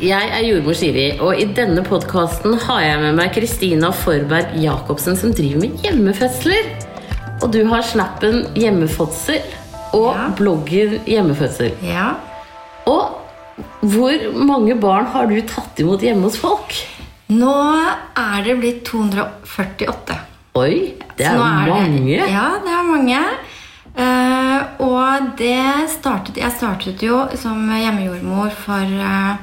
Jeg er jordmor Siri, og i denne podkasten har jeg med meg Kristina Forberg Jacobsen, som driver med hjemmefødsler. Og du har snappen Hjemmefødsel og Ja. bloggen Hjemmefødsel. Ja. Og hvor mange barn har du tatt imot hjemme hos folk? Nå er det blitt 248. Oi, det er, er mange. mange. Ja, det er mange. Uh, og det startet Jeg startet jo som hjemmejordmor for eh,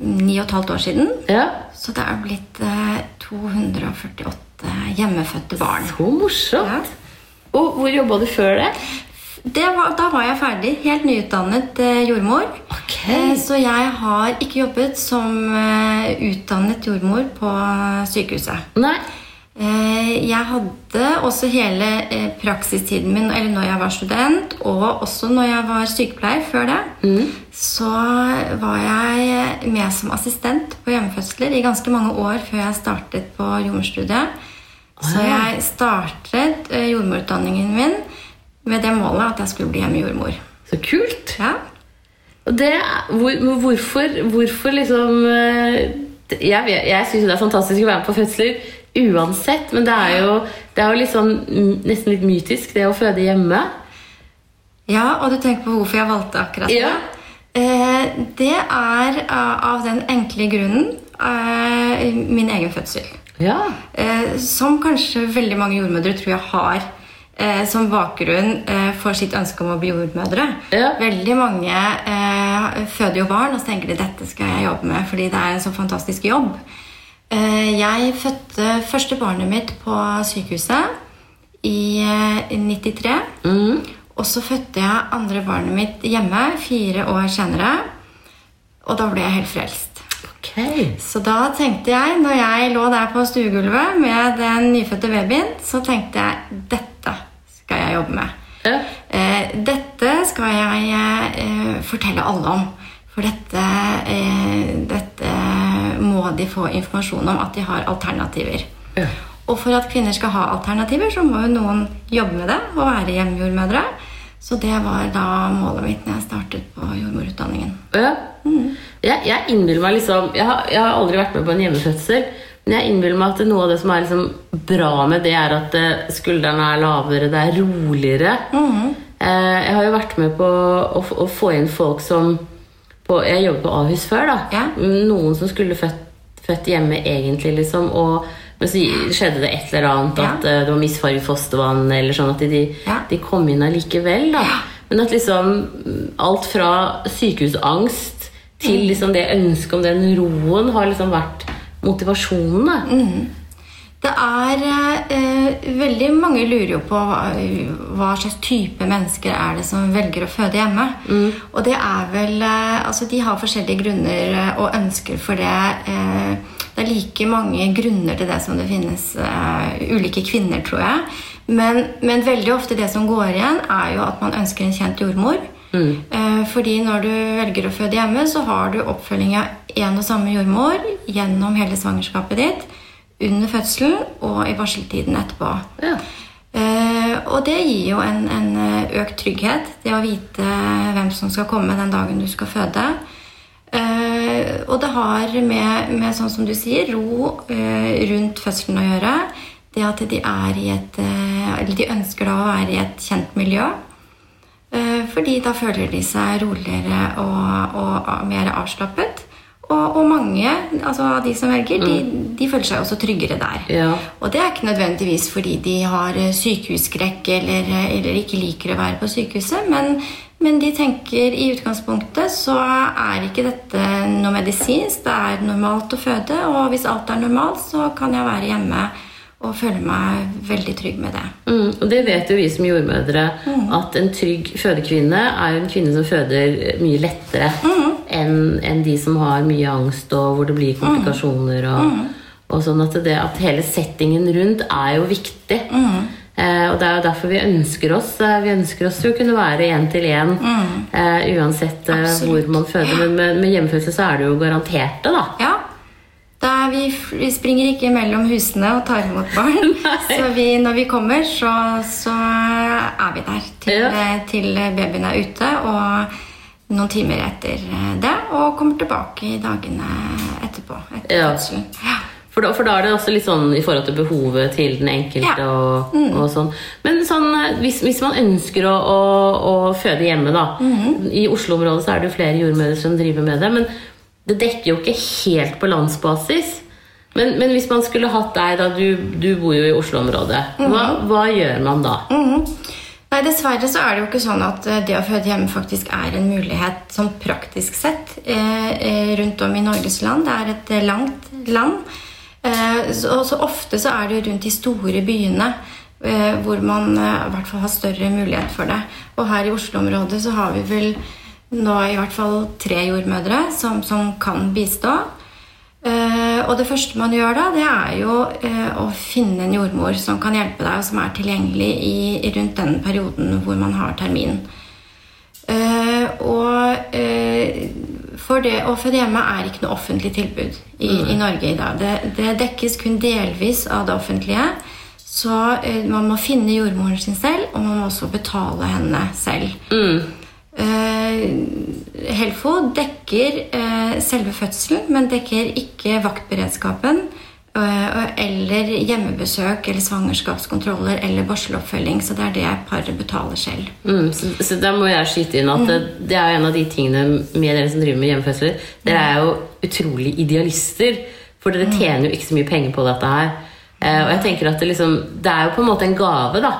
ni og et halvt år siden. Ja, Så det er blitt eh, 248 hjemmefødte barn. Så morsomt. Ja. Og hvor jobba du før det? Det var, da var jeg ferdig. Helt nyutdannet eh, jordmor. Okay. Eh, så jeg har ikke jobbet som eh, utdannet jordmor på sykehuset. Nei. Eh, jeg hadde også hele eh, praksistiden min eller når jeg var student, og også når jeg var sykepleier før det, så var jeg med som assistent på hjemmefødsler i ganske mange år før jeg startet på jordmorstudiet. Så jeg startet eh, jordmorutdanningen min med det målet at jeg skulle bli hjemmejordmor. Så kult. Ja. Det, hvor, hvorfor, hvorfor liksom Jeg, jeg syns det er fantastisk å være med på fødsler uansett, men det er jo, det er jo litt sånn, nesten litt mytisk, det å føde hjemme. Ja, og du tenker på hvorfor jeg valgte akkurat Ja. det? Eh, det er eh, av den enkle grunnen eh, min egen fødsel. Ja. Eh, som kanskje veldig mange jordmødre tror jeg har som bakgrunn for sitt ønske om å bli jordmødre. Ja. Veldig mange føder jo barn og så tenker de dette skal jeg jobbe med fordi det er en så fantastisk jobb. Eh, jeg fødte første barnet mitt på sykehuset i eh, 93. Mm. Og så fødte jeg andre barnet mitt hjemme fire år senere. Og da ble jeg helt frelst. Okay. Så da tenkte jeg, når jeg lå der på stuegulvet med den nyfødte babyen, så tenkte jeg dette skal jeg jobbe med. Ja. Eh, dette skal jeg eh, fortelle alle om. For dette, eh, dette må de få informasjon om, at de har alternativer. Ja. Og for at kvinner skal ha alternativer, så må jo noen jobbe med det og være hjemmejordmødre. Så det var da målet mitt når jeg startet på jordmorutdanningen. Ja. Jeg, jeg innbiller meg liksom jeg har, jeg har aldri vært med på en hjemmefødsel, men jeg innbiller meg at noe av det som er liksom bra med det, er at eh, skuldrene er lavere, det er roligere. Mm. jeg har jo vært med på å, å få inn folk som på, Jeg jobbet på Ahus før. da Ja. Noen som skulle født, født hjemme egentlig, liksom. Og, men så skjedde det et eller annet, Ja. at uh, det var misfarget fostervann, eller sånn at de, Ja. de kom inn allikevel. da Men at liksom mm, alt fra sykehusangst til liksom det ønsket om den roen har liksom vært motivasjonen. da. Det er eh, Veldig mange lurer jo på hva, hva slags type mennesker er det som velger å føde hjemme. Og det er vel eh, Altså, de har forskjellige grunner eh, og ønsker for det. Eh, det er like mange grunner til det som det finnes eh, ulike kvinner, tror jeg. Men, men veldig ofte det som går igjen, er jo at man ønsker en kjent jordmor. Mm. fordi når du velger å føde hjemme, så har du oppfølging av én og samme jordmor gjennom hele svangerskapet ditt under fødselen og i barseltiden etterpå. Ja. Eh, og det gir jo en, en eh, økt trygghet, det å vite hvem som skal komme den dagen du skal føde. Eh, og det har med, med sånn som du sier, ro eh, rundt fødselen å gjøre. Det at de i et eh, Eller de ønsker da å være i et kjent miljø. Eh, fordi da føler de seg roligere og, og mer avslappet. Og, og mange altså av de som velger, de, de føler seg også tryggere der. Ja. Og det er ikke nødvendigvis fordi de har eh, sykehusskrekk eller, eh, eller ikke liker å være på sykehuset, men, men de tenker i utgangspunktet så er ikke dette noe medisinsk. Det er normalt å føde, og hvis alt er normalt, så kan jeg være hjemme og føler meg veldig trygg med det. Mm, og det vet jo vi som jordmødre, at en trygg fødekvinne er jo en kvinne som føder mye lettere enn en de som har mye angst og hvor det blir komplikasjoner. Og, og sånn at, det, at hele settingen rundt er jo viktig. Eh, og det er jo derfor vi ønsker oss eh, Vi ønsker oss jo å kunne være én til én eh, uansett eh, Absolutt. hvor man føder. Men med, med hjemmefødsel så er det jo garanterte, da. Ja. Da vi, vi springer ikke mellom husene og tar imot barn. så vi, når vi kommer, så, så er vi der til, Ja. til babyen er ute. Og noen timer etter eh, det, og kommer tilbake i dagene etterpå. Etter Ja. Ja. For da, for da er det også litt sånn i forhold til behovet til den enkelte Ja. og, og sånn. Men sånn, eh, hvis, hvis man ønsker å, å, å føde hjemme, da I Oslo-området så er det jo flere jordmødre som driver med det. Men det dekker jo ikke helt på landsbasis. Men, men hvis man skulle hatt deg, da du, du bor jo i Oslo-området, hva, hva gjør man da? Nei, Dessverre så er det jo ikke sånn at eh, det å føde hjemme faktisk er en mulighet sånn praktisk sett eh, eh, rundt om i Norges land. Det er et eh, langt land. Eh, så, og så ofte så er det jo rundt de store byene eh, hvor man i hvert fall har større mulighet for det. Og her i Oslo-området så har vi vel nå i hvert fall tre jordmødre som, som kan bistå. Eh, og det første man gjør da, det er jo eh, å finne en jordmor som kan hjelpe deg, og som er tilgjengelig i, i rundt den perioden hvor man har termin. Eh, og for det å føde hjemme er ikke noe offentlig tilbud i, i Norge i dag. Det, det dekkes kun delvis av det offentlige. Så man må finne jordmoren sin selv, og man må også betale henne selv. Eh, Helfo dekker eh, selve fødselen, men dekker ikke vaktberedskapen eh, eller hjemmebesøk eller svangerskapskontroller eller barseloppfølging. Så det er det paret betaler selv. Mm, så, så da må jeg skyte inn at det, det er en av de tingene med dere som driver med hjemmefødsler. Dere er jo utrolig idealister, for dere tjener jo ikke så mye penger på dette her. Eh, og jeg tenker at det, liksom, det er jo på en måte en gave da,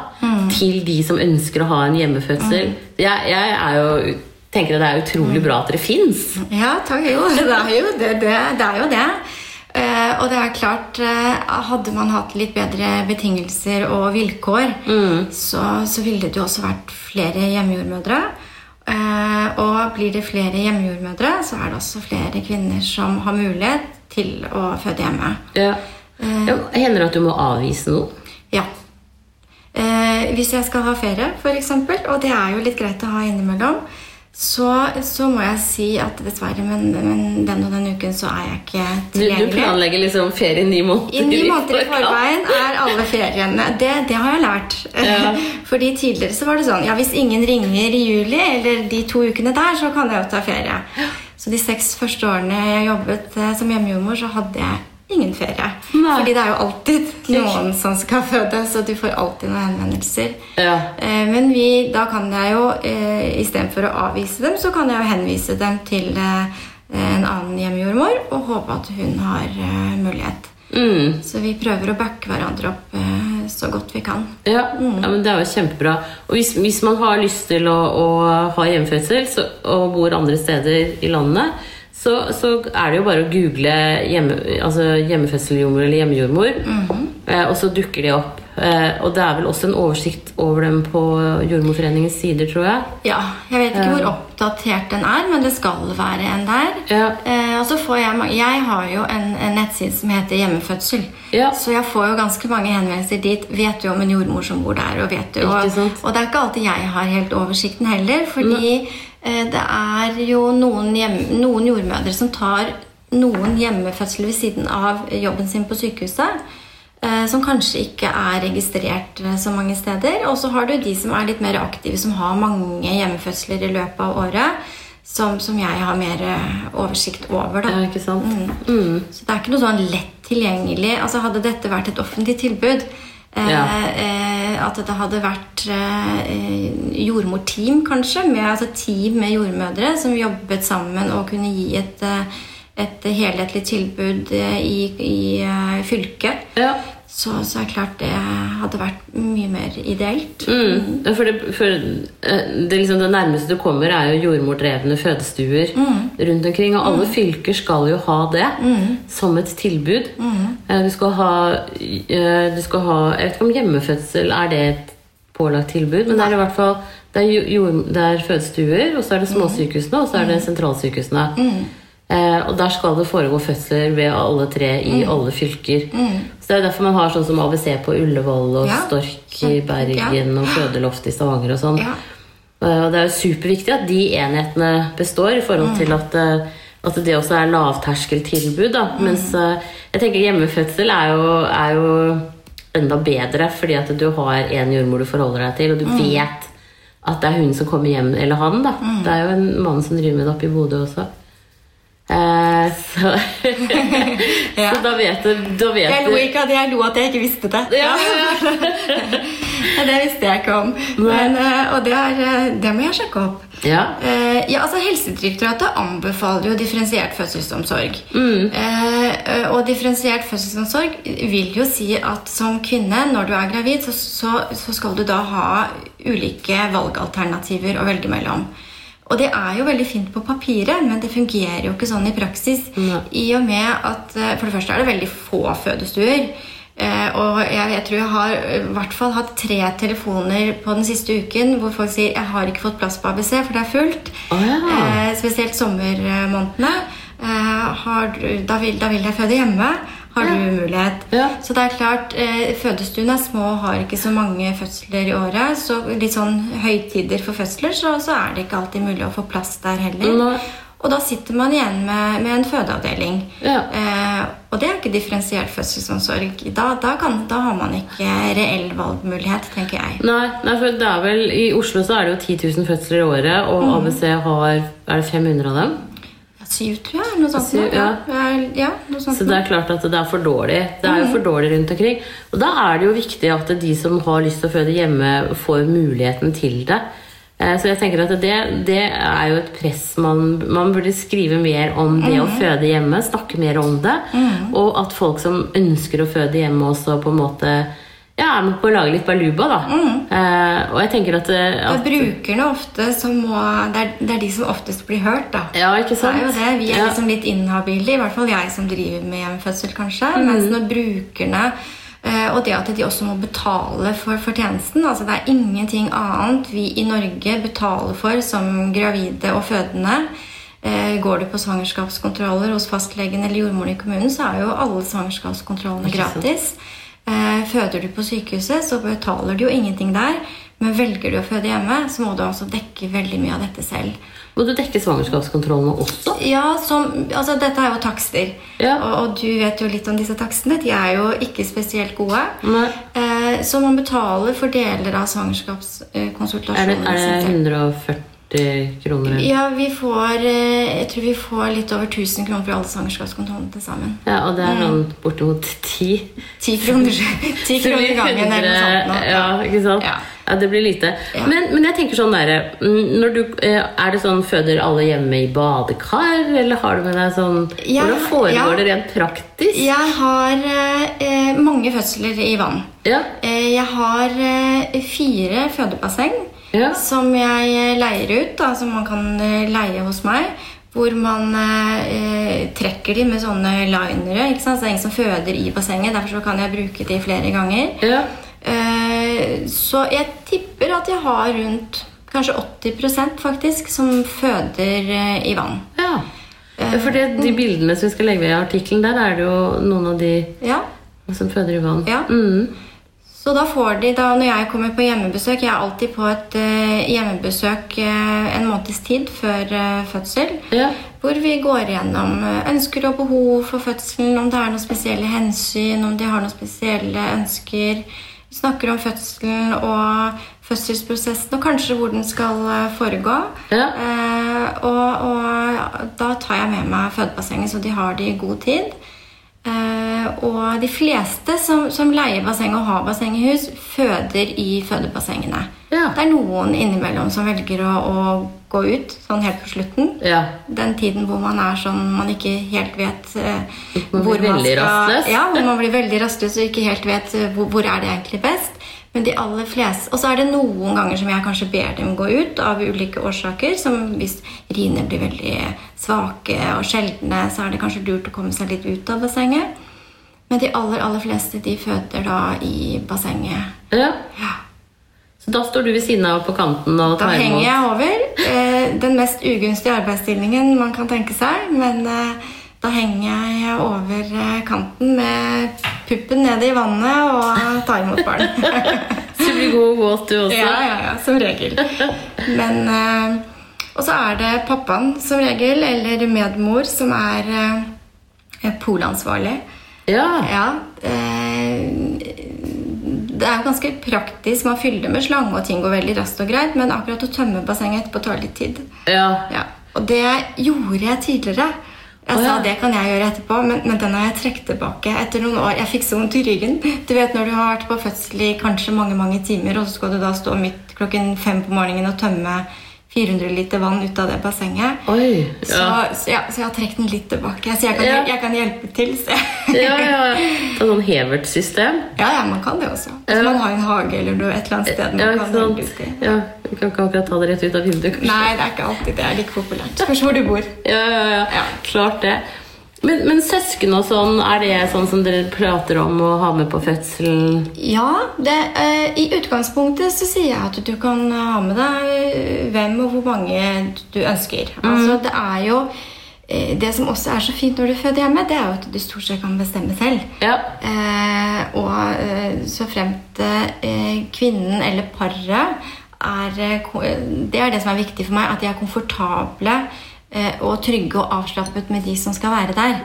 til de som ønsker å ha en hjemmefødsel. Jeg, jeg er jo, tenker at det er utrolig bra at dere fins. Ja, takk. Jo, det er jo det. det, det, er jo det. Uh, og det er klart, uh, hadde man hatt litt bedre betingelser og vilkår, så, så ville det jo også vært flere hjemmejordmødre. Uh, og blir det flere hjemmejordmødre, så er det også flere kvinner som har mulighet til å føde hjemme. Ja, hender det at du må avvise noe? Ja. Eh, hvis jeg skal ha ferie, f.eks., og det er jo litt greit å ha innimellom, så, så må jeg si at dessverre, men, men den og den uken så er jeg ikke Du, du planlegger liksom ferie ni måneder I ni måneder i forveien er alle feriene. Det, det har jeg lært. Ja. Fordi tidligere så var det sånn Ja, hvis ingen ringer i juli, eller de to ukene der, så kan jeg jo ta ferie. Så de seks første årene jeg jobbet eh, som hjemmejordmor, så hadde jeg ingen ferie. Nei. Fordi det er jo alltid noen som skal føde, så du får alltid noen henvendelser. Ja. Eh, Men vi, da kan jeg jo, eh, istedenfor å avvise dem, så kan jeg jo henvise dem til eh, en annen hjemmejordmor og håpe at hun har mulighet. Mm. Så vi prøver å backe hverandre opp så godt vi kan. Ja, ja, men det er jo kjempebra. Og hvis, hvis man har lyst til å, å ha hjemmefødsel så, og bor andre steder i landet, så, så er det jo bare å google hjemme, altså hjemmefødseljordmor eller hjemmejordmor, eh, og så dukker de opp. Eh, og det er vel også en oversikt over dem på Jordmorforeningens sider, tror jeg. Ja, Jeg vet ikke hvor oppdatert den er, men det skal være en der. Ja. Eh, og så får jeg, jeg har jo en, en nettside som heter Hjemmefødsel. Ja. Så jeg får jo ganske mange henvendelser dit. Vet du om en jordmor som bor der? Og, vet du, og, og det er ikke alltid jeg har helt oversikten heller. Fordi eh, det er jo noen, hjem, noen jordmødre som tar noen hjemmefødsler ved siden av jobben sin på sykehuset. eh, Som kanskje ikke er registrert eh, så mange steder. Og så har du de som er litt mer aktive, som har mange hjemmefødsler i løpet av året. Som, som jeg har mer eh, oversikt over. da. Ja, ikke sant? Mm. Så det er ikke noe sånn lett tilgjengelig. Altså Hadde dette vært et offentlig tilbud, eh, Ja. eh, at det hadde vært eh, jordmorteam, kanskje, med altså team med jordmødre som jobbet sammen og kunne gi et, eh, et helhetlig tilbud eh, i, i eh, fylket, Ja. Så, så er det klart det hadde vært mye mer ideelt. Mm. For, det, for eh, det, liksom, det nærmeste du kommer, er jo jordmordrevne fødestuer rundt omkring. Og alle fylker skal jo ha det som et tilbud. Eh, Du skal ha, eh, du skal ha Jeg vet ikke om hjemmefødsel er det et pålagt tilbud, men det er i hvert fall det er, jord, det er fødestuer, og så er det småsykehusene, og så er det sentralsykehusene. Eh, og der skal det foregå fødsler ved alle tre i alle fylker. Så det er derfor man har sånn som ABC på Ullevål og Ja. Stork i Bergen og Fødeloft i Stavanger og sånn. Ja. Eh, Og det er jo superviktig at de enhetene består, i forhold til at, eh, at det også er lavterskeltilbud. Da. Mens eh, jeg tenker hjemmefødsel er jo, er jo enda bedre, fordi at du har en jordmor du forholder deg til, og du vet at det er hun som kommer hjem, eller han, da. Mm. Det er jo en mann som driver med det oppe i Bodø også. Eh, så, Ja. så da vet du, da vet Jeg lo ikke at jeg lo at jeg ikke visste det. Ja, ja, det visste jeg ikke om. Men, eh, og det, er, eh, det må jeg sjekke opp. ja. Eh, ja, altså Helsedirektoratet anbefaler jo differensiert fødselsomsorg. Eh, og differensiert fødselsomsorg vil jo si at som kvinne, når du er gravid, så, så, så skal du da ha ulike valgalternativer å velge mellom. Og det er jo veldig fint på papiret, men det fungerer jo ikke sånn i praksis. Nei. I og med at eh, For det første er det veldig få fødestuer. Eh, og jeg, jeg tror jeg har eh, i hvert fall hatt tre telefoner på den siste uken hvor folk sier jeg har ikke fått plass på ABC, for det er fullt. Oh, ja. eh, spesielt sommermånedene. Eh, har, da, vil, da vil jeg føde hjemme. Har du mulighet? Ja. Så det er klart, eh, Fødestuene er små og har ikke så mange fødsler i året. Så litt sånn høytider for fødsler, så, så er det ikke alltid mulig å få plass der heller. Nei. Og da sitter man igjen med, med en fødeavdeling. Ja. Eh, og det er ikke differensiert fødselsomsorg. Da, da, kan, da har man ikke reell valgmulighet, tenker jeg. Nei, nei, for det er vel I Oslo så er det jo 10 000 fødsler i året, og Mm. ABC har Er det 500 av dem? Syv, tror jeg. Noe sånt. Syv, ja. Ja, noe sånt. Så det er klart at det er for dårlig. Det er jo for dårlig rundt omkring. Og da er det jo viktig at de som har lyst til å føde hjemme, får muligheten til det. Eh, Så jeg tenker at det, det er jo et press man, man burde skrive mer om det å føde hjemme. Snakke mer om det. Og at folk som ønsker å føde hjemme, også på en måte ja, er med på å lage litt baluba. da. Eh, og jeg tenker at, at Det er brukerne ofte som må det er, det er de som oftest blir hørt, da. Ja, ikke Det sant? er jo det. Vi er Ja. liksom litt inhabile, i hvert fall jeg som driver med hjemmefødsel, kanskje. Mm. Mens når brukerne eh, og det at de også må betale for, for tjenesten altså Det er ingenting annet vi i Norge betaler for som gravide og fødende. Eh, går du på svangerskapskontroller hos fastlegen eller jordmoren i kommunen, så er jo alle svangerskapskontrollene gratis. sant. Eh, føder du på sykehuset, så betaler du jo ingenting der. Men velger du å føde hjemme, så må du altså dekke veldig mye av dette selv. Må du dekke svangerskapskontrollene også? Ja, som, altså Dette er jo takster. Ja. Og, og, du vet jo litt om disse takstene. De er jo ikke spesielt gode. Eh, så man betaler for deler av svangerskapskonsultasjonene. Er, det, er det 140 40 kroner? Ja, vi får eh, Jeg tror vi får litt over 1000 kroner for alle svangerskapskontrollene til sammen. Ja, Og det er mm. sånn mm. bortimot 10? 10 kroner, 10 gangen. 100. Ja, ikke sant? Ja. Ja, det blir lite. Ja. Men, men, jeg tenker sånn der, mm, du, eh, Er det sånn føder alle hjemme i badekar, eller har du med deg sånn ja, Hvordan foregår ja. det rent praktisk? Jeg har eh, eh mange fødsler i vann. Eh, jeg har eh, fire fødebasseng. Ja. som jeg eh, leier ut, da, som man kan eh, leie hos meg. Hvor man eh, eh, trekker de med sånne linere. Ikke sant? Så det er ingen som føder i bassenget. Derfor så kan jeg bruke de flere ganger. ja. Eh, så jeg tipper at jeg har rundt kanskje 80% faktisk som føder eh, i vann. ja. For det, de bildene som vi skal legge ved i artikkelen, der er det jo noen av de Ja, som føder i vann. Ja. Mm. Så da får de, da når jeg kommer på hjemmebesøk Jeg er alltid på et uh, hjemmebesøk uh, en måneds tid før uh, fødsel. Ja. Hvor vi går gjennom ønsker og behov for fødselen, om det er noen spesielle hensyn, om de har noen spesielle ønsker. Vi snakker om fødselen og fødselsprosessen, og kanskje hvor den skal foregå. Ja. Og, og da tar jeg med meg fødebassenget, så de har det i god tid. Eh, og de fleste som, som leier basseng og har basseng i hus, føder i fødebassengene. Ja. Det er noen innimellom som velger å, å gå ut sånn helt på slutten. ja. Den tiden hvor man er sånn man ikke helt vet eh, Man blir rastløs. Ja, hvor man blir veldig rastløs og ikke helt vet eh, hvor, hvor er det egentlig best. Men de aller fleste Og så er det noen ganger som jeg kanskje ber dem gå ut av ulike årsaker. Som hvis riene blir veldig svake og sjeldne, så er det kanskje lurt å komme seg litt ut av bassenget. Men de aller, aller fleste de føder da i bassenget. ja. Ja. Så da står du ved siden av på kanten og Da henger jeg over. Eh, den mest ugunstige arbeidsstillingen man kan tenke seg. Men eh, da henger jeg over eh, kanten med puppen nede i vannet og tar imot barn. Så du blir god og våt, du også? ja, ja, ja, som regel. Men eh, Og så er det pappaen som regel, eller medmor, som er eh, polansvarlig. Ja. Ja. Det er jo ganske praktisk. Man fyller det med slange, og ting går veldig raskt og greit. Men akkurat å tømme bassenget etterpå tar litt tid. Ja. Ja. Og det gjorde jeg tidligere. Jeg sa det kan jeg gjøre etterpå, men, men den har jeg trukket tilbake etter noen år. Jeg fikk så vondt i ryggen. Du vet når du har vært på fødsel i kanskje mange mange timer, og så skal du da stå midt klokken fem på morgenen og tømme 400 liter vann ut av det bassenget. Oi. Så, Ja. så, ja, så jeg har trukket den litt tilbake. Så jeg kan, Ja. jeg kan hjelpe til. Så. Ja, ja. Det er sånn Hevert-system. Ja, ja, man kan det også. Hvis Ja. man har en hage eller noe et eller annet sted. man Ja, kan sant? velge. Ja, Du kan ikke akkurat ta det rett ut av vinduet, kanskje. Nei, det er ikke alltid det er like populært. Spørs hvor du bor. Ja, ja, ja. Ja. Klart det. Men, men søsken og sånn, er det sånn som dere prater om å ha med på fødselen? Ja, det, eh, i utgangspunktet så sier jeg at du kan ha med deg hvem og hvor mange du ønsker. Altså, det er jo eh, Det som også er så fint når du føder hjemme, det er jo at du stort sett kan bestemme selv. Ja. Eh, og eh, så fremt eh, kvinnen eller paret er Det er det som er viktig for meg, at de er komfortable og trygge og avslappet med de som skal være der.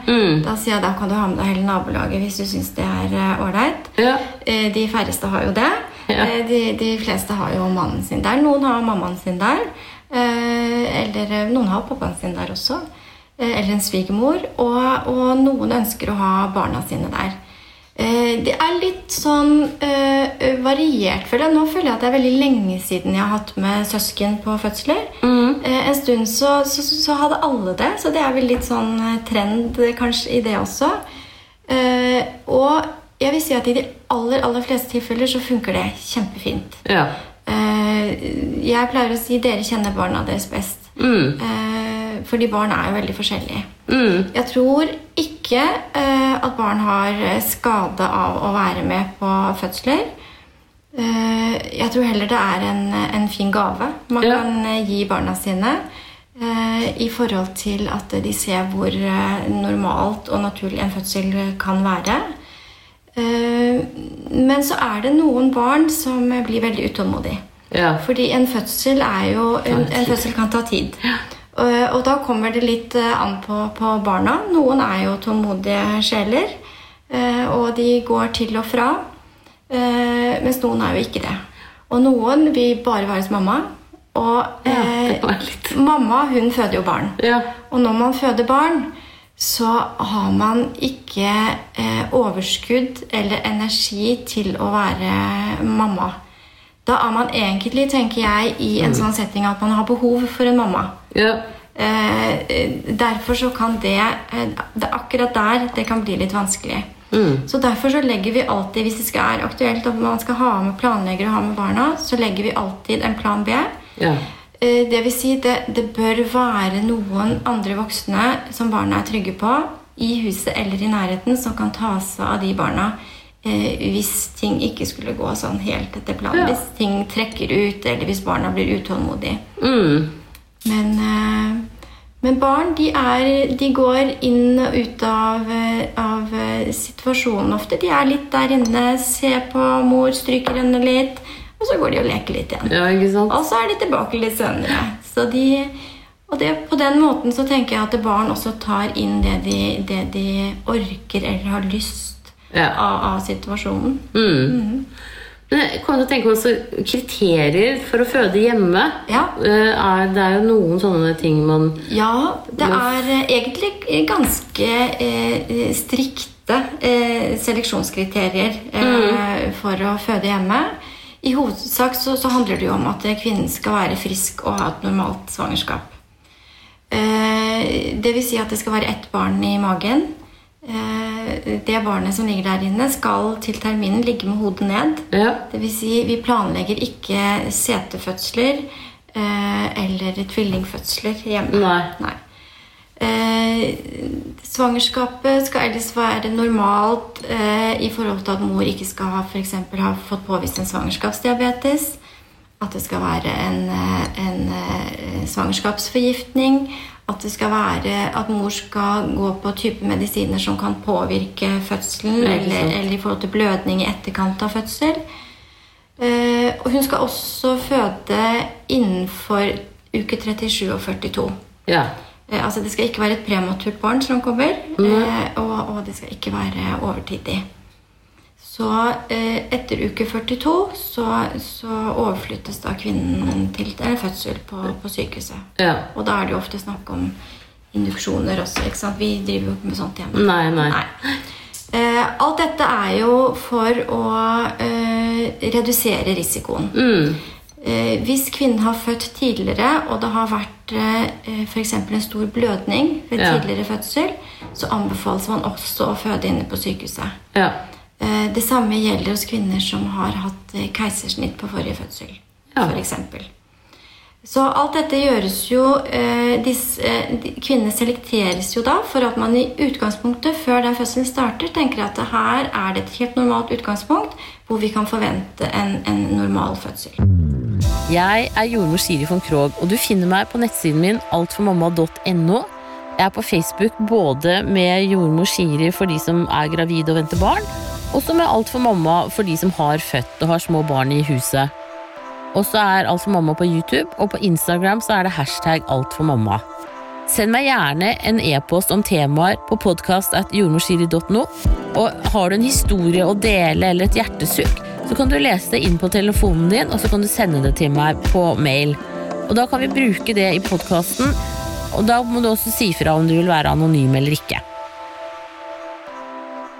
Da sier jeg da kan du ha med deg hele nabolaget hvis du syns det er eh, ålreit. Ja. Eh, De færreste har jo det. Ja. Eh, De, de fleste har jo mannen sin der. Noen har mammaen sin der. eh, Eller eh, noen har pappaen sin der også. eh, Eller en svigermor. Og, og noen ønsker å ha barna sine der. Eh, Det er litt sånn eh, variert, føler jeg. Nå føler jeg at det er veldig lenge siden jeg har hatt med søsken på fødsler. Eh, En stund så, så, så hadde alle det, så det er vel litt sånn trend kanskje i det også. Eh, og jeg vil si at i de aller, aller fleste tilfeller så funker det kjempefint. Ja. Eh, jeg pleier å si dere kjenner barna deres best. Mm. Eh, fordi barn er jo veldig forskjellige. Mm. Jeg tror ikke eh, at barn har eh, skade av å være med på fødsler. Eh, jeg tror heller det er en, en fin gave man Ja. kan gi barna sine. eh, I forhold til at de ser hvor normalt og naturlig en fødsel kan være. Men så er det noen barn som blir veldig utålmodige. Ja. Fordi en fødsel er jo En, en fødsel kan ta tid. Og, og da kommer det litt eh, an på, på barna. Noen er jo tålmodige sjeler, eh, og de går til og fra. eh, Mens noen er jo ikke det. Og noen vil bare være hos mamma. Og Ja, eh, litt mamma hun føder jo barn. Ja. Og når man føder barn, så har man ikke eh, overskudd eller energi til å være mamma. Da er man egentlig, tenker jeg, i en sånn setting at man har behov for en mamma. Ja. Eh, derfor så kan det, eh, det Akkurat der det kan bli litt vanskelig. Så derfor så legger vi alltid, hvis det skal er aktuelt Om man skal ha med planlegger og ha med barna, så legger vi alltid en plan B. Ja. Eh, Det vil si, det, det bør være noen andre voksne som barna er trygge på, i huset eller i nærheten, som kan ta seg av de barna eh, hvis ting ikke skulle gå sånn helt etter planen. Ja. Hvis ting trekker ut, eller hvis barna blir utålmodige. Mm. Men, eh, men barn de, er, de går inn og ut av, av eh, situasjonen ofte. De er litt der inne, ser på mor, stryker henne litt, og så går de og leker litt igjen. ja, ikke sant? Og så er de tilbake litt senere. Så de, og det, på den måten så tenker jeg at barn også tar inn det de, det de orker eller har lyst Ja. av, av situasjonen. Mm. Men jeg til å tenke på også kriterier for å føde hjemme. Ja. Eh, Er, det er jo noen sånne ting man Ja, det er eh, egentlig ganske eh, strikte eh, seleksjonskriterier eh, for å føde hjemme. I hovedsak så, så handler det jo om at kvinnen skal være frisk og ha et normalt svangerskap. Eh, det vil si at det skal være ett barn i magen. Eh, det barnet som ligger der inne, skal til terminen ligge med hodet ned. Ja. Det vil si, vi planlegger ikke setefødsler eh, eller tvillingfødsler hjemme. Nei. Eh, svangerskapet skal ellers være normalt eh, i forhold til at mor ikke skal ha, for eksempel, ha fått påvist en svangerskapsdiabetes. At det skal være en, en, en eh, svangerskapsforgiftning. At det skal være at mor skal gå på type medisiner som kan påvirke fødselen, eller, eller i forhold til blødning i etterkant av fødsel. Eh, og hun skal også føde innenfor uke 37 og 42. Ja. Eh, altså Det skal ikke være et prematurt barn som kommer, eh, og, og det skal ikke være overtidig. Så eh, etter uke 42 så, så overflyttes da kvinnen til en fødsel på, på sykehuset. Ja. Og da er det jo ofte snakk om induksjoner også. ikke sant? Vi driver jo ikke med sånt hjemme. Nei, nei. Eh, alt dette er jo for å eh, redusere risikoen. Eh, hvis kvinnen har født tidligere, og det har vært eh, f.eks. en stor blødning ved Ja. tidligere fødsel, så anbefales man også å føde inne på sykehuset. Ja. Eh, det samme gjelder hos kvinner som har hatt eh, keisersnitt på forrige fødsel. Ja. For eksempel. Så alt dette gjøres jo eh, disse, Kvinnene selekteres jo da for at man i utgangspunktet, før den fødselen starter, tenker at her er det et helt normalt utgangspunkt hvor vi kan forvente en, en normal fødsel. Jeg er jordmor Siri von Krogh, og du finner meg på nettsiden min altformamma.no. Jeg er på Facebook både med jordmor Siri for de som er gravide og venter barn, og så med Alt for mamma for de som har født og har små barn i huset. Og så er Alt for mamma på YouTube, og på Instagram så er det hashtag Alt for mamma. Send meg gjerne en e-post om temaer på podkast.jordmorsiri.no. Og har du en historie å dele eller et hjertesukk, så kan du lese det inn på telefonen din, og så kan du sende det til meg på mail. Og da kan vi bruke det i podkasten, og da må du også si fra om du vil være anonym eller ikke.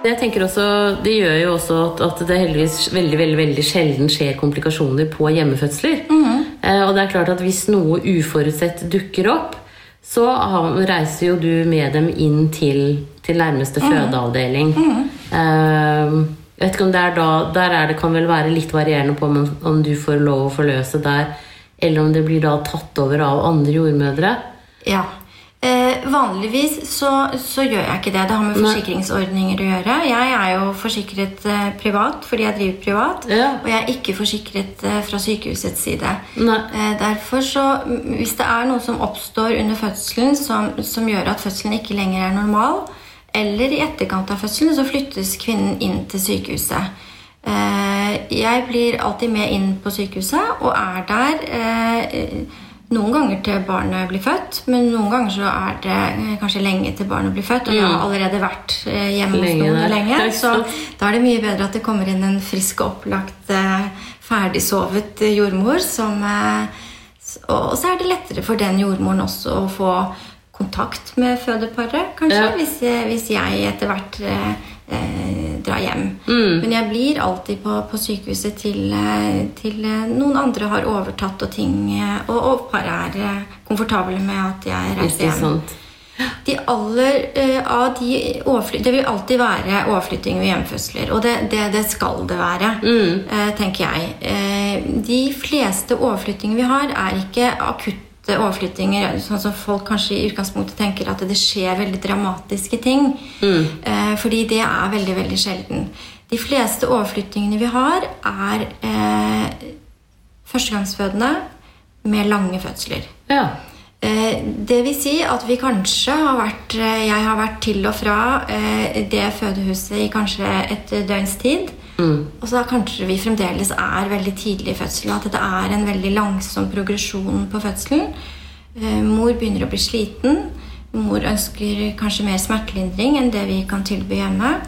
Jeg tenker også, Det gjør jo også at, at det heldigvis veldig veldig, veldig sjelden skjer komplikasjoner på hjemmefødsler. Eh, og det er klart at hvis noe uforutsett dukker opp, så har, reiser jo du med dem inn til, til nærmeste fødeavdeling. Eh, vet ikke om det er da, Der er det kan vel være litt varierende på om, om du får lov å forløse der, eller om det blir da tatt over av andre jordmødre. Ja. Eh, vanligvis så, så gjør jeg ikke det. Det har med forsikringsordninger å gjøre. Jeg er jo forsikret eh, privat fordi jeg driver privat, Ja. og jeg er ikke forsikret eh, fra sykehusets side. Eh, derfor så, Hvis det er noe som oppstår under fødselen som, som gjør at fødselen ikke lenger er normal, eller i etterkant av fødselen, så flyttes kvinnen inn til sykehuset. Eh, jeg blir alltid med inn på sykehuset og er der eh, noen ganger til barnet blir født, men noen ganger så er det eh, kanskje lenge til barnet blir født. Og det har allerede vært eh, hjemme hos Mm. Noen lenge, så da er det mye bedre at det kommer inn en frisk og opplagt, eh, ferdigsovet jordmor. Som, og så er det lettere for den jordmoren også å få kontakt med fødeparet, kanskje, Ja. hvis, hvis jeg etter hvert eh, dra hjem. Mm. Men jeg blir alltid på, på sykehuset til, eh, til eh, noen andre har overtatt og ting, eh, og, og paret er komfortable med at jeg reiser hjem. De aller, eh, av de Det vil alltid være overflytting ved hjemfødsler. Og det, det, det skal det være, eh, tenker jeg. Eh, de fleste overflyttinger vi har, er ikke akutte overflyttinger, sånn som folk kanskje i utgangspunktet tenker at det skjer veldig dramatiske ting. Eh, fordi det er veldig, veldig sjelden. De fleste overflyttingene vi har, er eh, førstegangsfødende med lange fødsler. Ja. Eh, Det vil si at vi kanskje har vært eh, Jeg har vært til og fra eh, det fødehuset i kanskje et døgns tid. Og så kanskje vi fremdeles er veldig tidlig i fødselen. At det er en veldig langsom progresjon på fødselen. Eh, Mor begynner å bli sliten. Mor ønsker kanskje mer smertelindring enn det vi kan tilby hjemme.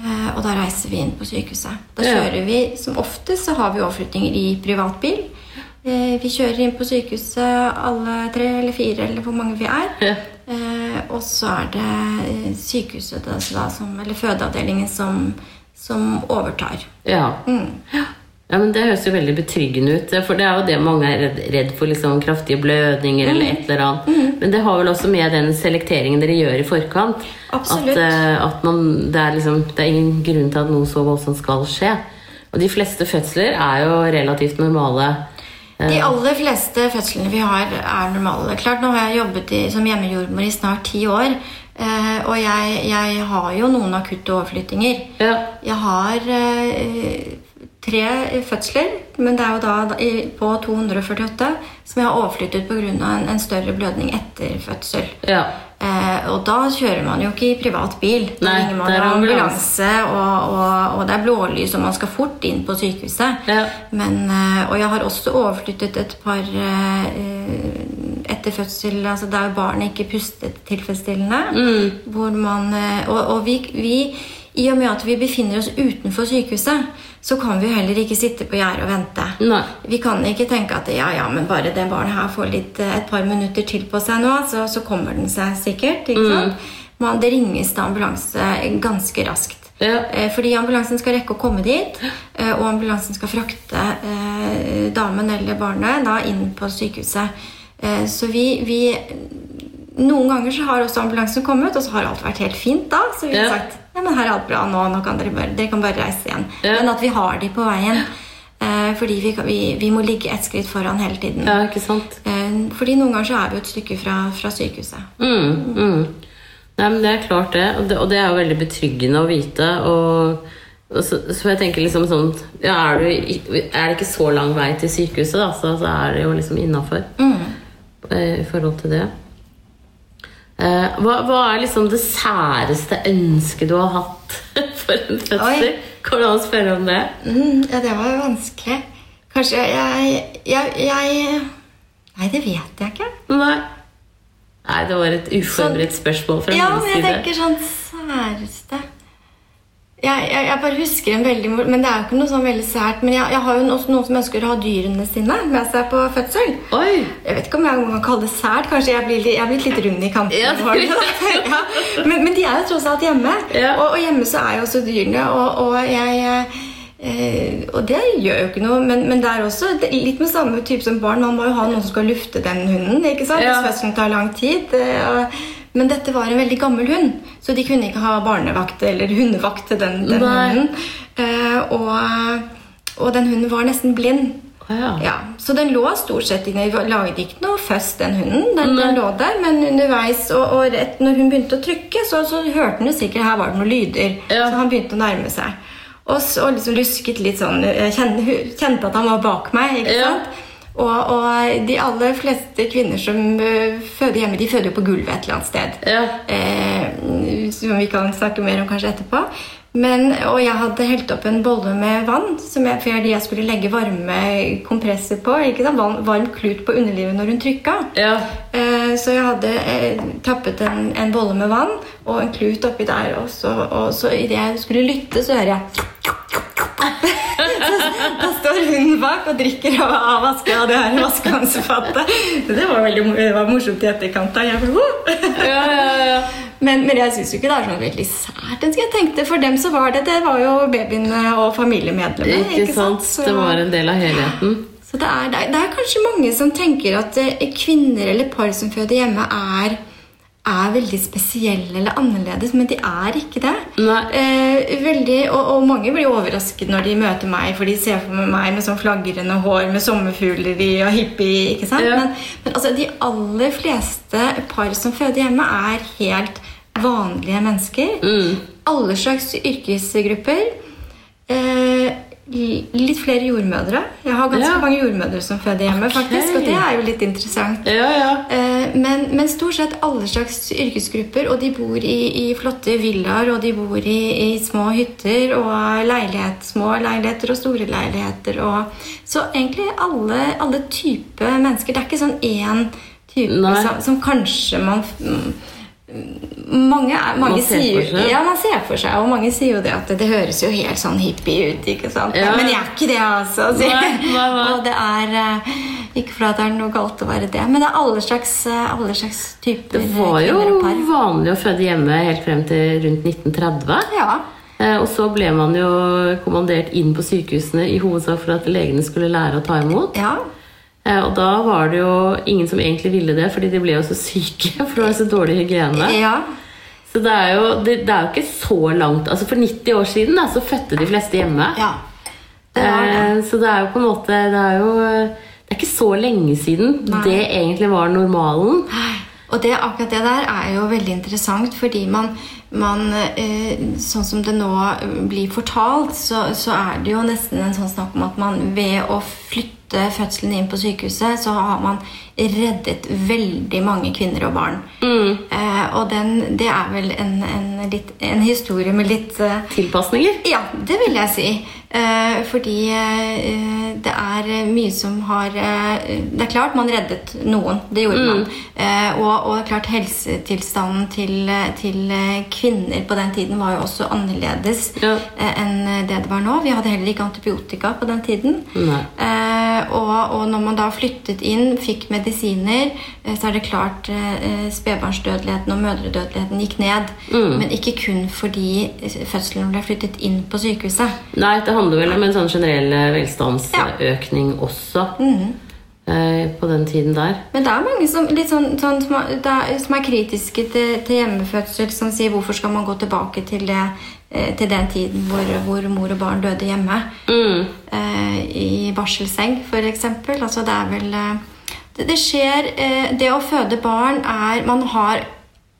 Eh, Og da reiser vi inn på sykehuset. Da kjører vi, Som oftest så har vi overflyttinger i privatbil. Eh, Vi kjører inn på sykehuset alle tre eller fire, eller hvor mange vi er. Ja. Eh, og så er det eh, sykehuset, eller fødeavdelingen, som, som overtar. Ja. Mm. ja, men Det høres jo veldig betryggende ut. For det er jo det mange er redd, redd for, liksom kraftige blødninger eller Mm. et eller annet. Men det har vel også med den selekteringen dere gjør i forkant. Absolutt. At, eh, at man, det, er liksom, det er ingen grunn til at noe så voldsomt skal skje. Og de fleste fødsler er jo relativt normale. De aller fleste fødslene vi har, er normale. Klart, Nå har jeg jobbet i, som hjemmejordmor i snart ti år. Eh, og jeg, jeg har jo noen akutte overflyttinger. Ja. Jeg har eh, tre fødsler, men det er jo da på 248 som jeg har overflyttet pga. En, en større blødning etter fødsel. ja. Eh, og da kjører man jo ikke i privat bil. Da Nei, ringer man det er ambulanse, og, og, og det er blålys, og man skal fort inn på sykehuset. Ja. Men, eh, og jeg har også overflyttet et par eh, etter fødsel, altså der barnet ikke pustet tilfredsstillende. Mm. Hvor man, eh, og og vi, vi i og med at vi befinner oss utenfor sykehuset, så kan vi heller ikke sitte på gjerdet og vente. Nei. Vi kan ikke tenke at ja, ja, men bare det barnet her får litt, eh, et par minutter til på seg nå, så, så kommer den seg sikkert. ikke sant? Man, det ringes til ambulanse ganske raskt. Ja. Eh, Fordi ambulansen skal rekke å komme dit, eh, og ambulansen skal frakte eh, damen eller barnet da inn på sykehuset. Eh, Så vi, vi Noen ganger så har også ambulansen kommet, og så har alt vært helt fint da. Så vi har Ja. sagt ja, men her er alt bra nå, nå kan dere bare, dere kan bare reise igjen. Ja. Men at vi har de på veien. eh, Fordi vi, vi, vi må ligge ett skritt foran hele tiden. Ja, ikke sant? Eh, Fordi noen ganger så er vi jo et stykke fra, fra sykehuset. Mm, mm. Nei, men Det er klart, det. Og, det. og det er jo veldig betryggende å vite. Og, og så, så jeg tenker liksom sånn ja, er, du, er det ikke så lang vei til sykehuset, da, så, så er det jo liksom innafor i forhold til det. Eh, hva, hva er liksom det særeste ønsket du har hatt for en fødsel? Oi. Går det an å spørre om det? Mm, ja, det var jo vanskelig. Kanskje jeg, jeg, jeg Nei, det vet jeg ikke. Nei. Nei, det var et uforberedt spørsmål fra Ja, min men jeg tenker sånn særeste jeg, jeg, jeg bare husker en veldig Men det er jo ikke noe sånn veldig sært. Men jeg, jeg har jo også noen som ønsker å ha dyrene sine med seg på fødsel. Oi! Jeg vet ikke om jeg kan kalle det sært. Kanskje jeg blir, jeg blitt litt rund i kanten. Ja, ja. men, men de er jo tross alt hjemme. Ja. Og, og hjemme så er jo også dyrene. Og, og jeg eh, Og det gjør jo ikke noe, men, men det er også det litt med samme type som barn. Man må jo ha noen som skal lufte den hunden. ikke sant? Hvis fødselen tar lang tid. eh, og, men dette var en veldig gammel hund, så de kunne ikke ha barnevakt eller hundevakt til den, den hunden. Eh, og, og den hunden var nesten blind. Ja. Ja, Så den lå stort sett inne. Lagde ikke noe først, den hunden. Den, den lå der, Men underveis, og, og rett når hun begynte å trykke, så, så hørte hun jo sikkert her var det noen lyder. Ja. Så han begynte å nærme seg. Og så liksom lusket litt sånn kjente, kjente at han var bak meg. ikke sant? Og, og de aller fleste kvinner som øh, føder hjemme, de føder jo på gulvet et eller annet sted. Ja. Eh, som vi kan snakke mer om kanskje etterpå. Men, og jeg hadde helt opp en bolle med vann som jeg, fordi jeg skulle legge varme kompresser på. ikke sant? Varm, varm klut på underlivet når hun trykka. Ja. Eh, så jeg hadde eh, tappet en, en bolle med vann og en klut oppi der. Og så, og så idet jeg skulle lytte, så hører jeg Da står hun bak og drikker av, av det her vaskevannsfattet. Det var veldig det var morsomt i etterkant. da. Jeg bare, «Wow!» Ja, ja, ja. Men, men jeg syns ikke det er sånn veldig sært. Jeg tenkte For dem så var det Det var jo babyene og familiemedlemmer. Ikke sant? Så- Det var en del av helheten. så det er, det er- det er kanskje mange som tenker at eh, kvinner eller par som føder hjemme, er, er veldig spesielle eller annerledes, men de er ikke det. Eh, veldig, og, og mange blir overrasket når de møter meg, for de ser for meg med sånn flagrende hår med sommerfugler i og hippie. ikke sant? Ja. Men, men altså, de aller fleste par som føder hjemme, er helt vanlige mennesker. Mm. Alle slags yrkesgrupper. Eh, litt flere jordmødre. Jeg har ganske Ja. mange jordmødre som føder hjemme, okay. faktisk, og det er jo litt interessant. Ja, ja. Eh, Men, men stort sett alle slags yrkesgrupper, og de bor i, i flotte villaer, og de bor i, i små hytter og leilighet, små leiligheter og store leiligheter. Og, så egentlig alle, alle typer mennesker. Det er ikke sånn én type som, som kanskje man mange, mange Man sier. Ja, man ser for seg, og mange sier jo det at det, det høres jo helt sånn hippie ut. ikke sant? Ja. Men jeg er ikke det, altså. Nei, nei, nei. Og det er Ikke for at det er noe galt å være det, men det er alle slags, eh, alle slags typer Det var jo par. vanlig å føde hjemme helt frem til rundt 1930. Ja. Eh, Og så ble man jo kommandert inn på sykehusene i hovedsak for at legene skulle lære å ta imot. ja. Eh, Og da var det jo ingen som egentlig ville det, fordi de ble jo så syke. For det var så dårlig hygiene. ja. Så det er jo, det, det er jo ikke så langt Altså For 90 år siden da, så fødte de fleste hjemme. ja. Det det. Eh, Så det er jo på en måte Det er jo Det er ikke så lenge siden Nei. det egentlig var normalen. Og det, akkurat det der er jo veldig interessant, fordi man, man eh, Sånn som det nå blir fortalt, så, så er det jo nesten en sånn snakk om at man ved å flytte fødselen inn på sykehuset, så har man reddet veldig mange kvinner og barn. Eh, og den, det er vel en, en, litt, en historie med litt eh, Tilpasninger. ja, det vil jeg si. Eh, fordi eh, det er mye som har eh, Det er klart man reddet noen. Det gjorde man. Eh, og, og klart helsetilstanden til, til kvinner på den tiden var jo også annerledes Ja. enn det det var nå. Vi hadde heller ikke antibiotika på den tiden. Nei. Eh, og, og når man da flyttet inn, fikk medisiner, eh, så er det klart eh, spedbarnsdødeligheten og mødredødeligheten gikk ned. Mm. Men ikke kun fordi eh, fødselen ble flyttet inn på sykehuset. Nei, det handler vel om en sånn generell velstandsøkning velstandsøkning også. Mm På den tiden der. Men det er mange som, sånn, sånn, som, er, som er kritiske til, til hjemmefødsel, som sier hvorfor skal man gå tilbake til, det, eh, til den tiden hvor, hvor mor og barn døde hjemme. Mm. Eh, I barselseng, f.eks. Altså, det er vel eh, det, det skjer eh, Det å føde barn er Man har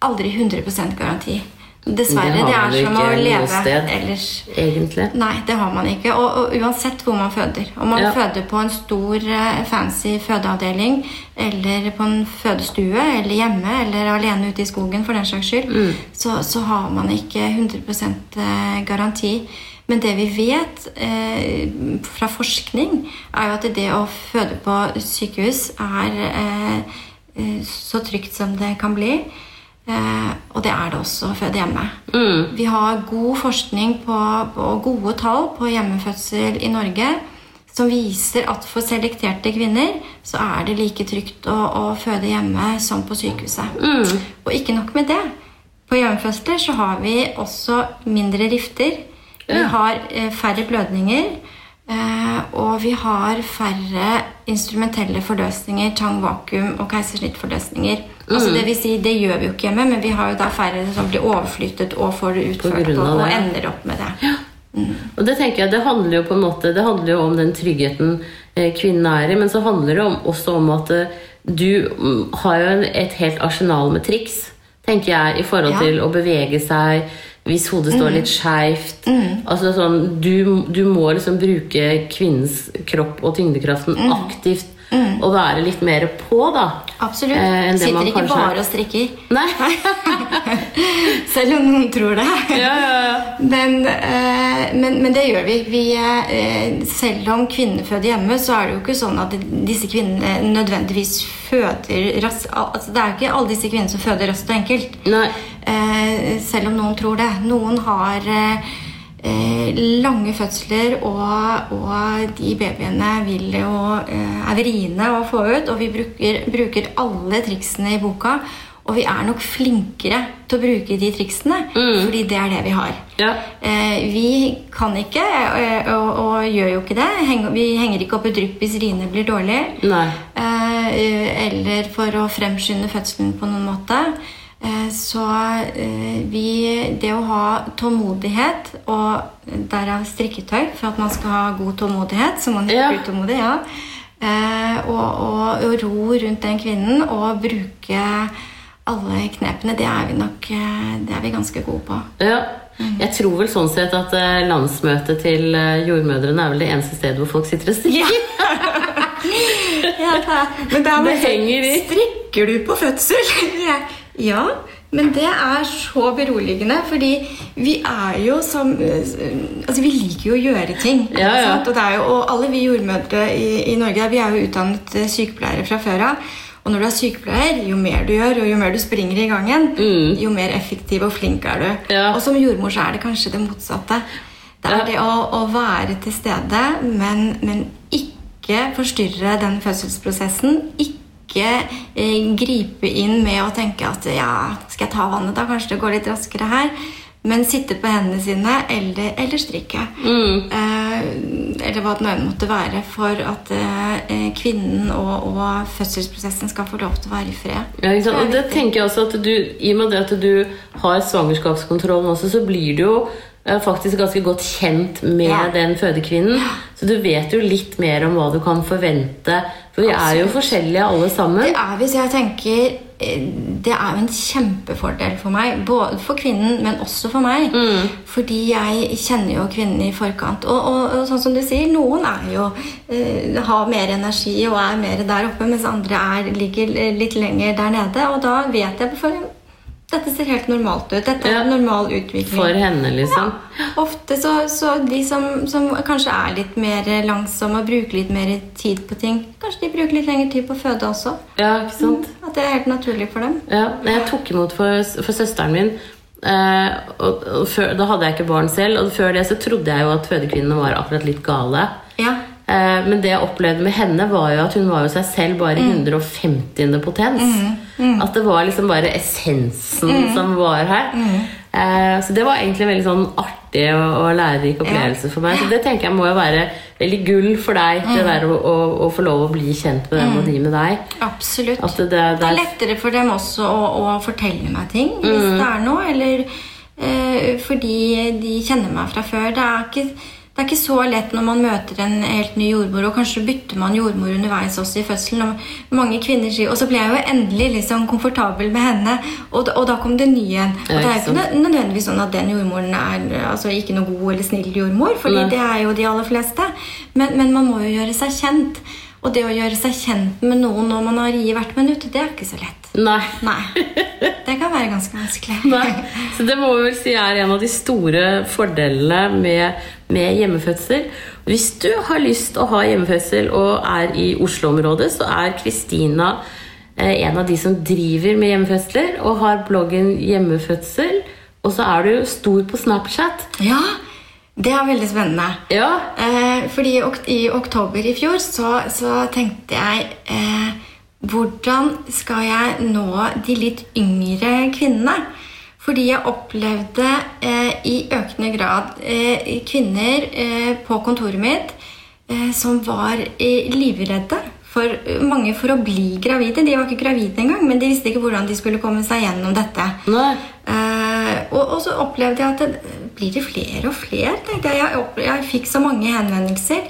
aldri 100% garanti. Dessverre. Det Det, er som å leve sted. ellers. Egentlig. Nei, det har man ikke. Og, og uansett hvor man føder. Om man Ja. føder på en stor, eh, fancy fødeavdeling, eller på en fødestue, eller hjemme, eller alene ute i skogen, for den saks skyld, Mm. så, så har man ikke 100 eh, garanti. Men det vi vet eh, fra forskning, er jo at det å føde på sykehus er eh, eh, så trygt som det kan bli. Eh, og det er det også føde hjemme. Mm. Vi har god forskning på, og gode tall på hjemmefødsel i Norge som viser at for selekterte kvinner så er det like trygt å, å føde hjemme som på sykehuset. Mm. Og ikke nok med det. På hjemmefødsler så har vi også mindre rifter. Vi har eh, færre blødninger. Eh, og vi har færre instrumentelle forløsninger, tang, vakuum og keisersnittforløsninger. Altså Mm. det vil si, det gjør vi jo ikke hjemme, men vi har jo da færre som blir overflyttet og får det utført og, og ender opp med det. Og det tenker jeg, det handler jo på en måte Det handler jo om den tryggheten eh, kvinnen er i, men så handler det om, også om at eh, du mm, har jo en, et helt arsenal med triks, tenker jeg, i forhold Ja. til å bevege seg hvis hodet står litt skeivt. Altså sånn, du, du må liksom bruke kvinnens kropp og tyngdekraften aktivt og være litt mer på, da. Absolutt. Eh, Sitter ikke bare og strikker. Nei. Selv om noen tror det. ja, ja, ja. Men, eh, men, men det gjør vi. vi eh, selv om kvinner føder hjemme, så er det jo ikke sånn at disse kvinnene nødvendigvis føder raskt. Altså, det er jo ikke alle disse kvinnene som føder raskt og enkelt. Nei. Eh, selv om noen tror det. Noen har eh, eh, lange fødsler, og, og de babyene vil jo, eh, er vriene å få ut. Og vi bruker, bruker alle triksene i boka. Og vi er nok flinkere til å bruke de triksene, fordi det er det vi har. Ja. Eh, vi kan ikke, og, og, og gjør jo ikke det. Heng, vi henger ikke opp et drypp hvis riene blir dårlig. Nei. Eh, eller for å fremskynde fødselen på noen måte. Eh, så eh, vi Det å ha tålmodighet, og derav strikketøy for at man skal ha god tålmodighet, så man ikke Ja. blir utålmodig, ja. Eh, og, og, og ro rundt den kvinnen og bruke alle knepene, det er vi nok eh, Det er vi ganske gode på. Ja. Jeg tror vel sånn sett at eh, landsmøtet til eh, jordmødrene er vel det eneste stedet hvor folk sitter og strikker. Ja, men der Det henger i. Strikker du på fødsel? Ja. ja, men det er så beroligende, fordi vi er jo som Altså, vi liker jo å gjøre ting. Ja, ja. Og, er jo, og alle vi jordmødre i, i Norge vi er jo utdannet sykepleiere fra før av. Og når du er sykepleier, jo mer du gjør, og jo mer du springer i gangen, jo mer effektiv og flink er du. Mm. Ja. Og som jordmor så er det kanskje det motsatte. Det er Ja. det å, å være til stede, men, men ikke forstyrre den fødselsprosessen. Ikke eh, gripe inn med å tenke at ja, skal jeg ta vannet da? Kanskje det går litt raskere her. Men sitte på hendene sine eller, eller strikke. Eh, eller hva det nå måtte være, for at eh, kvinnen og, og fødselsprosessen skal få lov til å være i fred. Ja, ikke sant? Og det tenker jeg også at du, I og med det at du har svangerskapskontrollen også, så blir det jo eh, faktisk ganske godt kjent med Ja. den fødekvinnen. Så du vet jo litt mer om hva du kan forvente. For vi er jo forskjellige alle sammen. Det er hvis jeg tenker eh, Det er jo en kjempefordel for meg. Både for kvinnen, men også for meg. Fordi jeg kjenner jo kvinnen i forkant. Og, og, og sånn som du sier, noen er jo uh, har mer energi og er mer der oppe, mens andre er, ligger litt lenger der nede. Og da vet jeg på forhånd dette ser helt normalt ut. Dette er Ja. normal utvikling. For henne, liksom. Ja. Ofte så, så de som, som kanskje er litt mer langsomme og bruker litt mer tid på ting, kanskje de bruker litt lengre tid på å føde også. Ja, ikke sant? At det er helt naturlig for dem. Ja, jeg tok imot for, for søsteren min Eh, og, og før, da hadde jeg ikke barn selv, og før det så trodde jeg jo at fødekvinnene var akkurat litt gale. Ja. Eh, men det jeg opplevde med henne, var jo at hun var jo seg selv bare Mm. 150. potens. At det var liksom bare essensen Mm. som var her. Eh, så det var egentlig en veldig sånn artig og, lærerik opplevelse for meg. Så det tenker jeg må jo være veldig gull for deg, Mm. det der å, å, å få lov å bli kjent med dem og de med deg. Absolutt. Det, det, er... det er er lettere for dem også å, å fortelle meg ting hvis det er noe. Eller eh, fordi de kjenner meg fra før. Det er, ikke, det er ikke så lett når man møter en helt ny jordmor, og kanskje bytter man jordmor underveis også i fødselen. Og mange kvinner sier Og så ble jeg jo endelig liksom komfortabel med henne, og, og da kom det ny en. Og det er jo ikke nødvendigvis sånn at den jordmoren er altså, ikke noe god eller snill jordmor, Nei. det er jo de aller fleste. Men, men man må jo gjøre seg kjent. Og det å gjøre seg kjent med noen når man har ri hvert minutt, det er ikke så lett. Nei. Nei. Det kan være ganske vanskelig. Nei. Så det må vi vel si er en av de store fordelene med, med hjemmefødsel. Hvis du har lyst å ha hjemmefødsel og er i Oslo-området, så er Kristina eh, en av de som driver med hjemmefødsler og har bloggen Hjemmefødsel. Og så er du stor på Snapchat. Ja, det er veldig spennende. Ja. Eh, fordi i ok- i oktober i fjor så, så tenkte jeg eh, Hvordan skal jeg nå de litt yngre kvinnene? Fordi jeg opplevde eh, i økende grad eh, kvinner eh, på kontoret mitt eh, som var livredde. For mange for å bli gravide. De var ikke gravide engang, men de visste ikke hvordan de skulle komme seg gjennom dette. Nei. Eh, og, og så opplevde jeg at det blir det flere og flere. tenkte Jeg Jeg, jeg fikk så mange henvendelser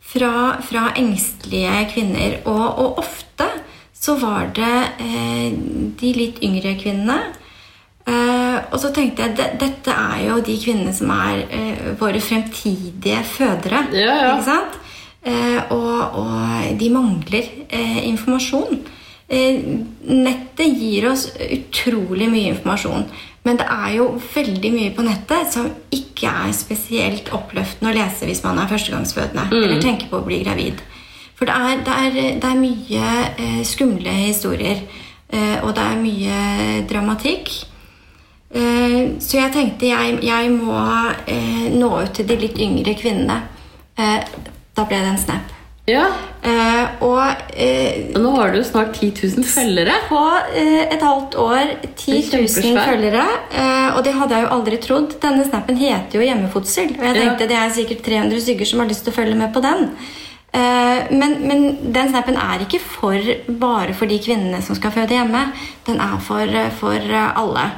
fra, fra engstelige kvinner. Og, og ofte så var det uh, de litt yngre kvinnene. Uh, og så tenkte jeg at dette er jo de kvinnene som er eh, våre fremtidige fødere. Ja, ja. Ikke sant? Eh, og, og de mangler eh, informasjon. Eh, nettet gir oss utrolig mye informasjon. Men det er jo veldig mye på nettet som ikke er spesielt oppløftende å lese hvis man er førstegangsfødende eller tenker på å bli gravid. For det er, det er, det er mye eh, skumle historier, eh, og det er mye dramatikk. Eh, så jeg tenkte jeg, jeg må nå ut til de litt yngre kvinnene. Da ble det en snap. Ja. Eh, og eh, nå har du snart 10 000 følgere. på eh, et halvt år 10 000 følgere. Eh, og det hadde jeg jo aldri trodd. Denne snappen heter jo Hjemmefotsel. Og jeg Ja. tenkte det er sikkert 300 stykker som har lyst til å følge med på den. Eh, men, men den snappen er ikke for bare for de kvinnene som skal føde hjemme. Den er for, eh, for alle.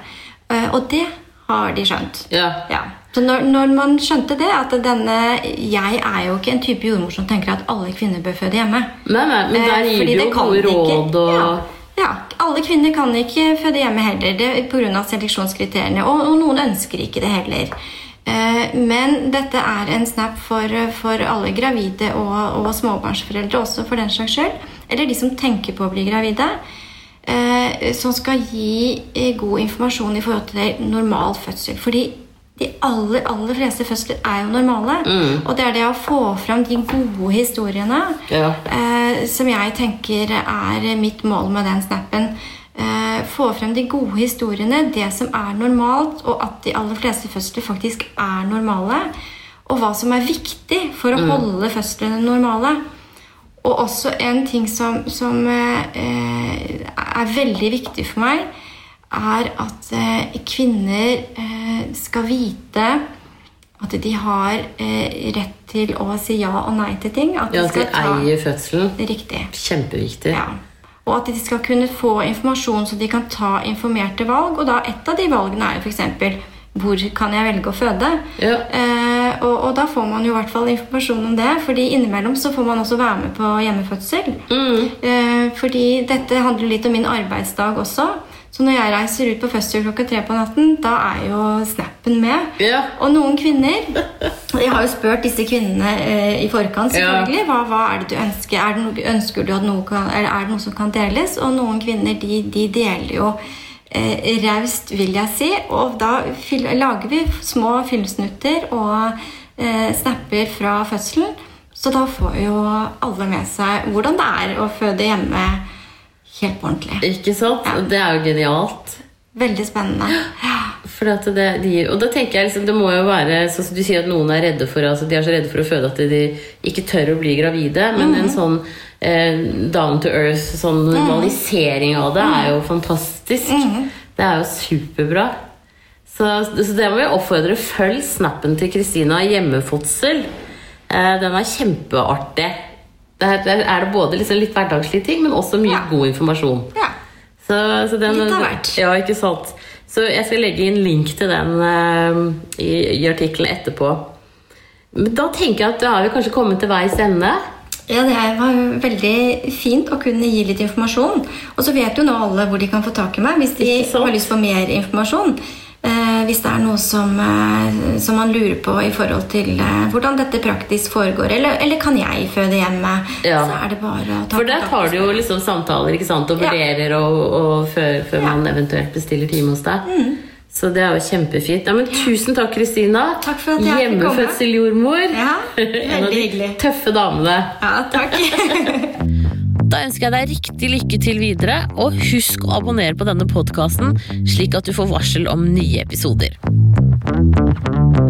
Og det har de skjønt. Ja. Ja. Så når, når man skjønte det, at denne Jeg er jo ikke en type jordmor som tenker at alle kvinner bør føde hjemme. Nei, nei, men der Eh, gir eh, du jo gode råd og ja. ja, alle kvinner kan ikke føde hjemme heller det pga. seleksjonskriteriene. Og, og noen ønsker ikke det heller. Eh, Men dette er en snap for, for alle gravide og, og småbarnsforeldre også, for den slags skyld. Eller de som tenker på å bli gravide. eh, Som skal gi eh, god informasjon i forhold til normal fødsel. Fordi de aller, aller fleste fødsler er jo normale. Og det er det å få fram de gode historiene Ja. eh, som jeg tenker er mitt mål med den snappen. Eh, få frem de gode historiene, det som er normalt, og at de aller fleste fødsler faktisk er normale. Og hva som er viktig for å holde fødslene normale. Og også en ting som, som eh, er veldig viktig for meg, er at eh, kvinner eh, skal vite at de har eh, rett til å si ja og nei til ting. At Ja, de at de skal ta eier fødselen. Riktig. Kjempeviktig. Ja. Og at de skal kunne få informasjon så de kan ta informerte valg. Og da et av de valgene er jo f.eks. hvor kan jeg velge å føde? Ja. Eh, og, og da får man jo i hvert fall informasjon om det. fordi innimellom så får man også være med på hjemmefødsel. Eh, fordi dette handler litt om min arbeidsdag også. Så når jeg reiser ut på fødsel klokka tre på natten, da er jo snappen med. Ja. Og noen kvinner Jeg har jo spurt disse kvinnene eh, i forkant. Selvfølgelig, hva, hva er det du ønsker? Er det noe, ønsker du at noe kan, eller er det noe som kan deles? Og noen kvinner de, de deler jo eh, raust, vil jeg si. Og da lager vi små filmsnutter og eh, snapper fra fødselen. Så da får jo alle med seg hvordan det er å føde hjemme helt på ordentlig. Ikke sant? Ja. Det er jo genialt. Veldig spennende. Ja. At det, de, og da tenker jeg liksom, Det må jo være sånn som du sier at noen er redde for altså de er så redde for å føde at de ikke tør å bli gravide. Men en sånn eh, down to earth, sånn normalisering av det, er jo fantastisk. Det er jo superbra. Så, så det må vi oppfordre. Følg snappen til Kristina hjemmefødsel. Eh, den er kjempeartig. Der, der er det både liksom litt hverdagslige ting, men også mye Ja. god informasjon. Ja. Så, så den, Litt av hvert. Ja, ikke sant. Så jeg skal legge inn link til den uh, i, i artikkelen etterpå. Men da tenker jeg at da har vi kanskje kommet til veis ende. Ja, det her var veldig fint å kunne gi litt informasjon. Og så vet jo nå alle hvor de kan få tak i meg hvis de har lyst på mer informasjon. Hvis det er noe som, eh, som man lurer på i forhold til eh, hvordan dette praktisk foregår, eller, eller kan jeg føde hjemme, Ja. så er det bare å ta For der tar du jo liksom samtaler ikke sant? og Ja. vurderer og, og før, før Ja. Mm. man eventuelt bestiller time hos deg. Så det er jo kjempefint. Ja, men tusen takk, Kristina. Takk for at jeg. Hjemmefødseljordmor. Ja, en av de tøffe damene. Ja, takk. Da ønsker jeg deg riktig lykke til videre, og husk å abonnere på denne podkasten, slik at du får varsel om nye episoder.